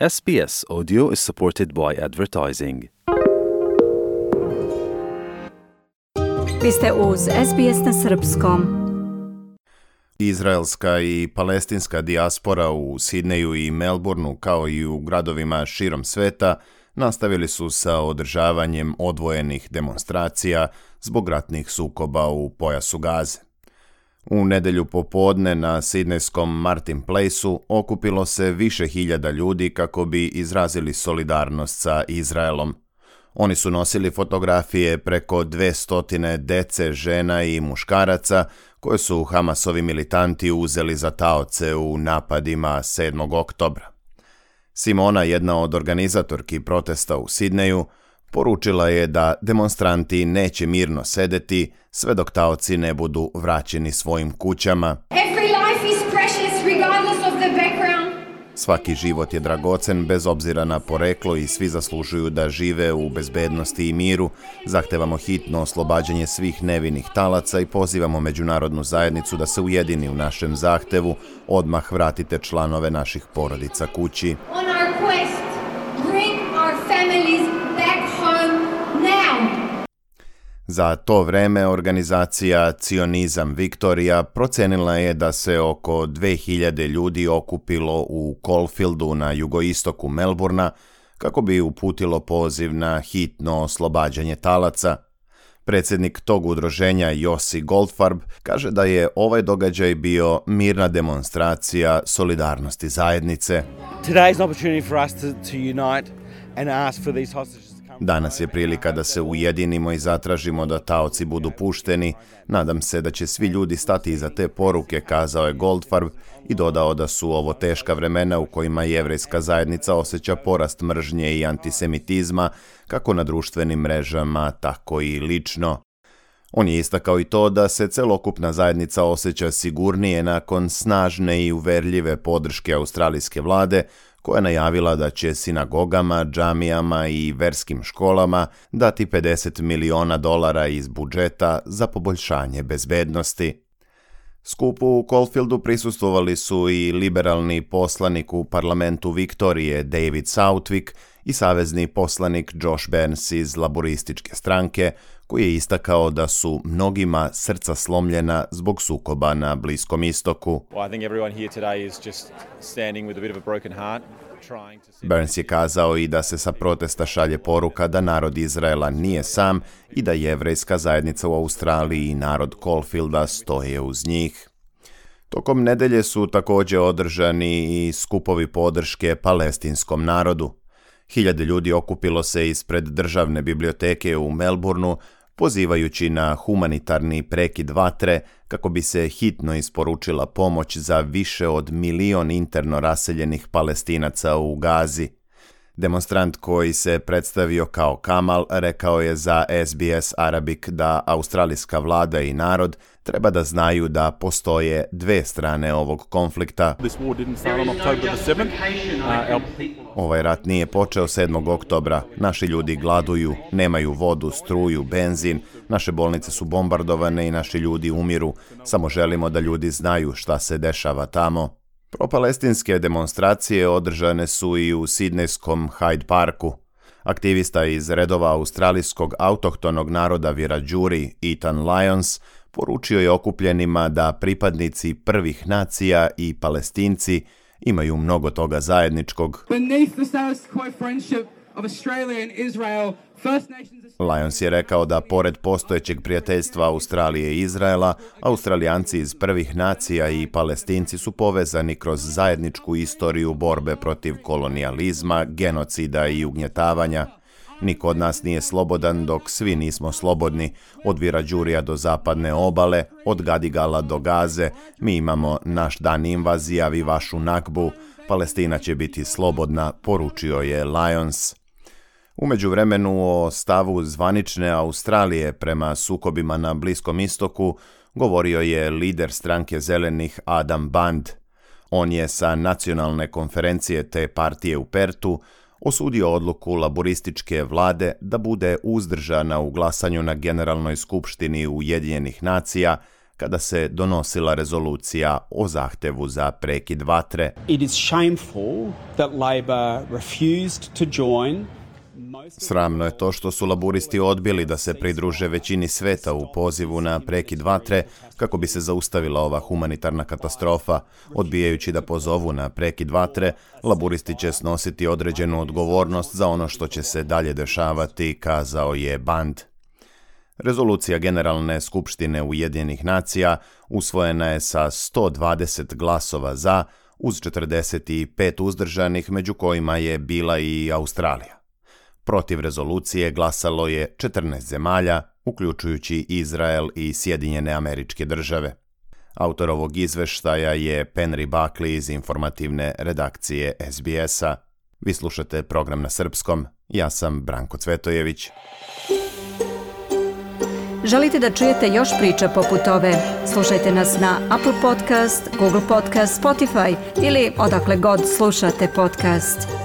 SBS Audio is supported by advertising. Vi ste uz SBS na srpskom. Izraelska i palestinska dijaspora u Sidneju i Melbourneu kao i u gradovima širom sveta nastavili su sa održavanjem odvojenih demonstracija zbog ratnih sukoba u pojasu Gaze. U nedelju popodne na Sidnejskom Martin Placeu okupilo se više hiljada ljudi kako bi izrazili solidarnost sa Izraelom. Oni su nosili fotografije preko dve stotine dece, žena i muškaraca koje su Hamasovi militanti uzeli za taoce u napadima 7. oktobra. Simona, jedna od organizatorki protesta u Sidneju, poručila je da demonstranti neće mirno sedeti sve dok taoci ne budu vraćeni svojim kućama. Svaki život je dragocen bez obzira na poreklo i svi zaslužuju da žive u bezbednosti i miru. Zahtevamo hitno oslobađanje svih nevinih talaca i pozivamo međunarodnu zajednicu da se ujedini u našem zahtevu. Odmah vratite članove naših porodica kući. Za to vreme organizacija Cionizam Viktorija procenila je da se oko 2000 ljudi okupilo u Caulfieldu na jugoistoku Melburna kako bi uputilo poziv na hitno oslobađanje talaca. Predsjednik tog udruženja Josi Goldfarb kaže da je ovaj događaj bio mirna demonstracija solidarnosti zajednice. Today is an opportunity for us to, to unite and ask for these hostages. Danas je prilika da se ujedinimo i zatražimo da taoci budu pušteni. Nadam se da će svi ljudi stati iza te poruke, kazao je Goldfarb i dodao da su ovo teška vremena u kojima jevrejska zajednica osjeća porast mržnje i antisemitizma, kako na društvenim mrežama, tako i lično. On je istakao i to da se celokupna zajednica osjeća sigurnije nakon snažne i uverljive podrške australijske vlade, koja je najavila da će sinagogama, džamijama i verskim školama dati 50 miliona dolara iz budžeta za poboljšanje bezbednosti. Skupu u Caulfieldu prisustvovali su i liberalni poslanik u parlamentu Viktorije David Southwick i savezni poslanik Josh Burns iz laborističke stranke, koji je istakao da su mnogima srca slomljena zbog sukoba na Bliskom istoku. Burns je kazao i da se sa protesta šalje poruka da narod Izraela nije sam i da jevrejska zajednica u Australiji i narod Caulfielda stoje uz njih. Tokom nedelje su također održani i skupovi podrške palestinskom narodu. Hiljade ljudi okupilo se ispred državne biblioteke u Melbourneu, pozivajući na humanitarni prekid vatre kako bi se hitno isporučila pomoć za više od milion interno raseljenih palestinaca u Gazi. Demonstrant koji se predstavio kao Kamal rekao je za SBS Arabic da australijska vlada i narod treba da znaju da postoje dve strane ovog konflikta. This war didn't start on October the 7th. Uh, Ovaj rat nije počeo 7. oktobra. Naši ljudi gladuju, nemaju vodu, struju, benzin, naše bolnice su bombardovane i naši ljudi umiru. Samo želimo da ljudi znaju šta se dešava tamo. Propalestinske demonstracije održane su i u Sidnejskom Hyde Parku. Aktivista iz redova australijskog autohtonog naroda Virađuri, Ethan Lyons, poručio je okupljenima da pripadnici prvih nacija i palestinci imaju mnogo toga zajedničkog. beneath the Lyons je rekao da pored postojećeg prijateljstva Australije i Izraela, Australijanci iz prvih nacija i palestinci su povezani kroz zajedničku istoriju borbe protiv kolonijalizma, genocida i ugnjetavanja. Niko od nas nije slobodan dok svi nismo slobodni, od Virađurija do zapadne obale, od Gadigala do Gaze, mi imamo naš dan invazija, vi vašu nakbu, Palestina će biti slobodna, poručio je Lyons. U međuvremenu o stavu zvanične Australije prema sukobima na Bliskom istoku govorio je lider stranke zelenih Adam Band. On je sa nacionalne konferencije te partije u Pertu osudio odluku laborističke vlade da bude uzdržana u glasanju na Generalnoj skupštini Ujedinjenih nacija kada se donosila rezolucija o zahtevu za prekid vatre. It is shameful that Labor refused to join Sramno je to što su laburisti odbili da se pridruže većini sveta u pozivu na prekid vatre kako bi se zaustavila ova humanitarna katastrofa. Odbijajući da pozovu na prekid vatre, laburisti će snositi određenu odgovornost za ono što će se dalje dešavati, kazao je Band. Rezolucija Generalne skupštine Ujedinjenih nacija usvojena je sa 120 glasova za, uz 45 uzdržanih, među kojima je bila i Australija. Protiv rezolucije glasalo je 14 zemalja, uključujući Izrael i Sjedinjene američke države. Autor ovog izveštaja je Penry Buckley iz informativne redakcije SBS-a. Vi slušate program na srpskom, ja sam Branko Cvetojević. Želite da čujete još priča poput ove? Slušajte nas na Apple Podcast, Google Podcast, Spotify ili odakle god slušate podcast.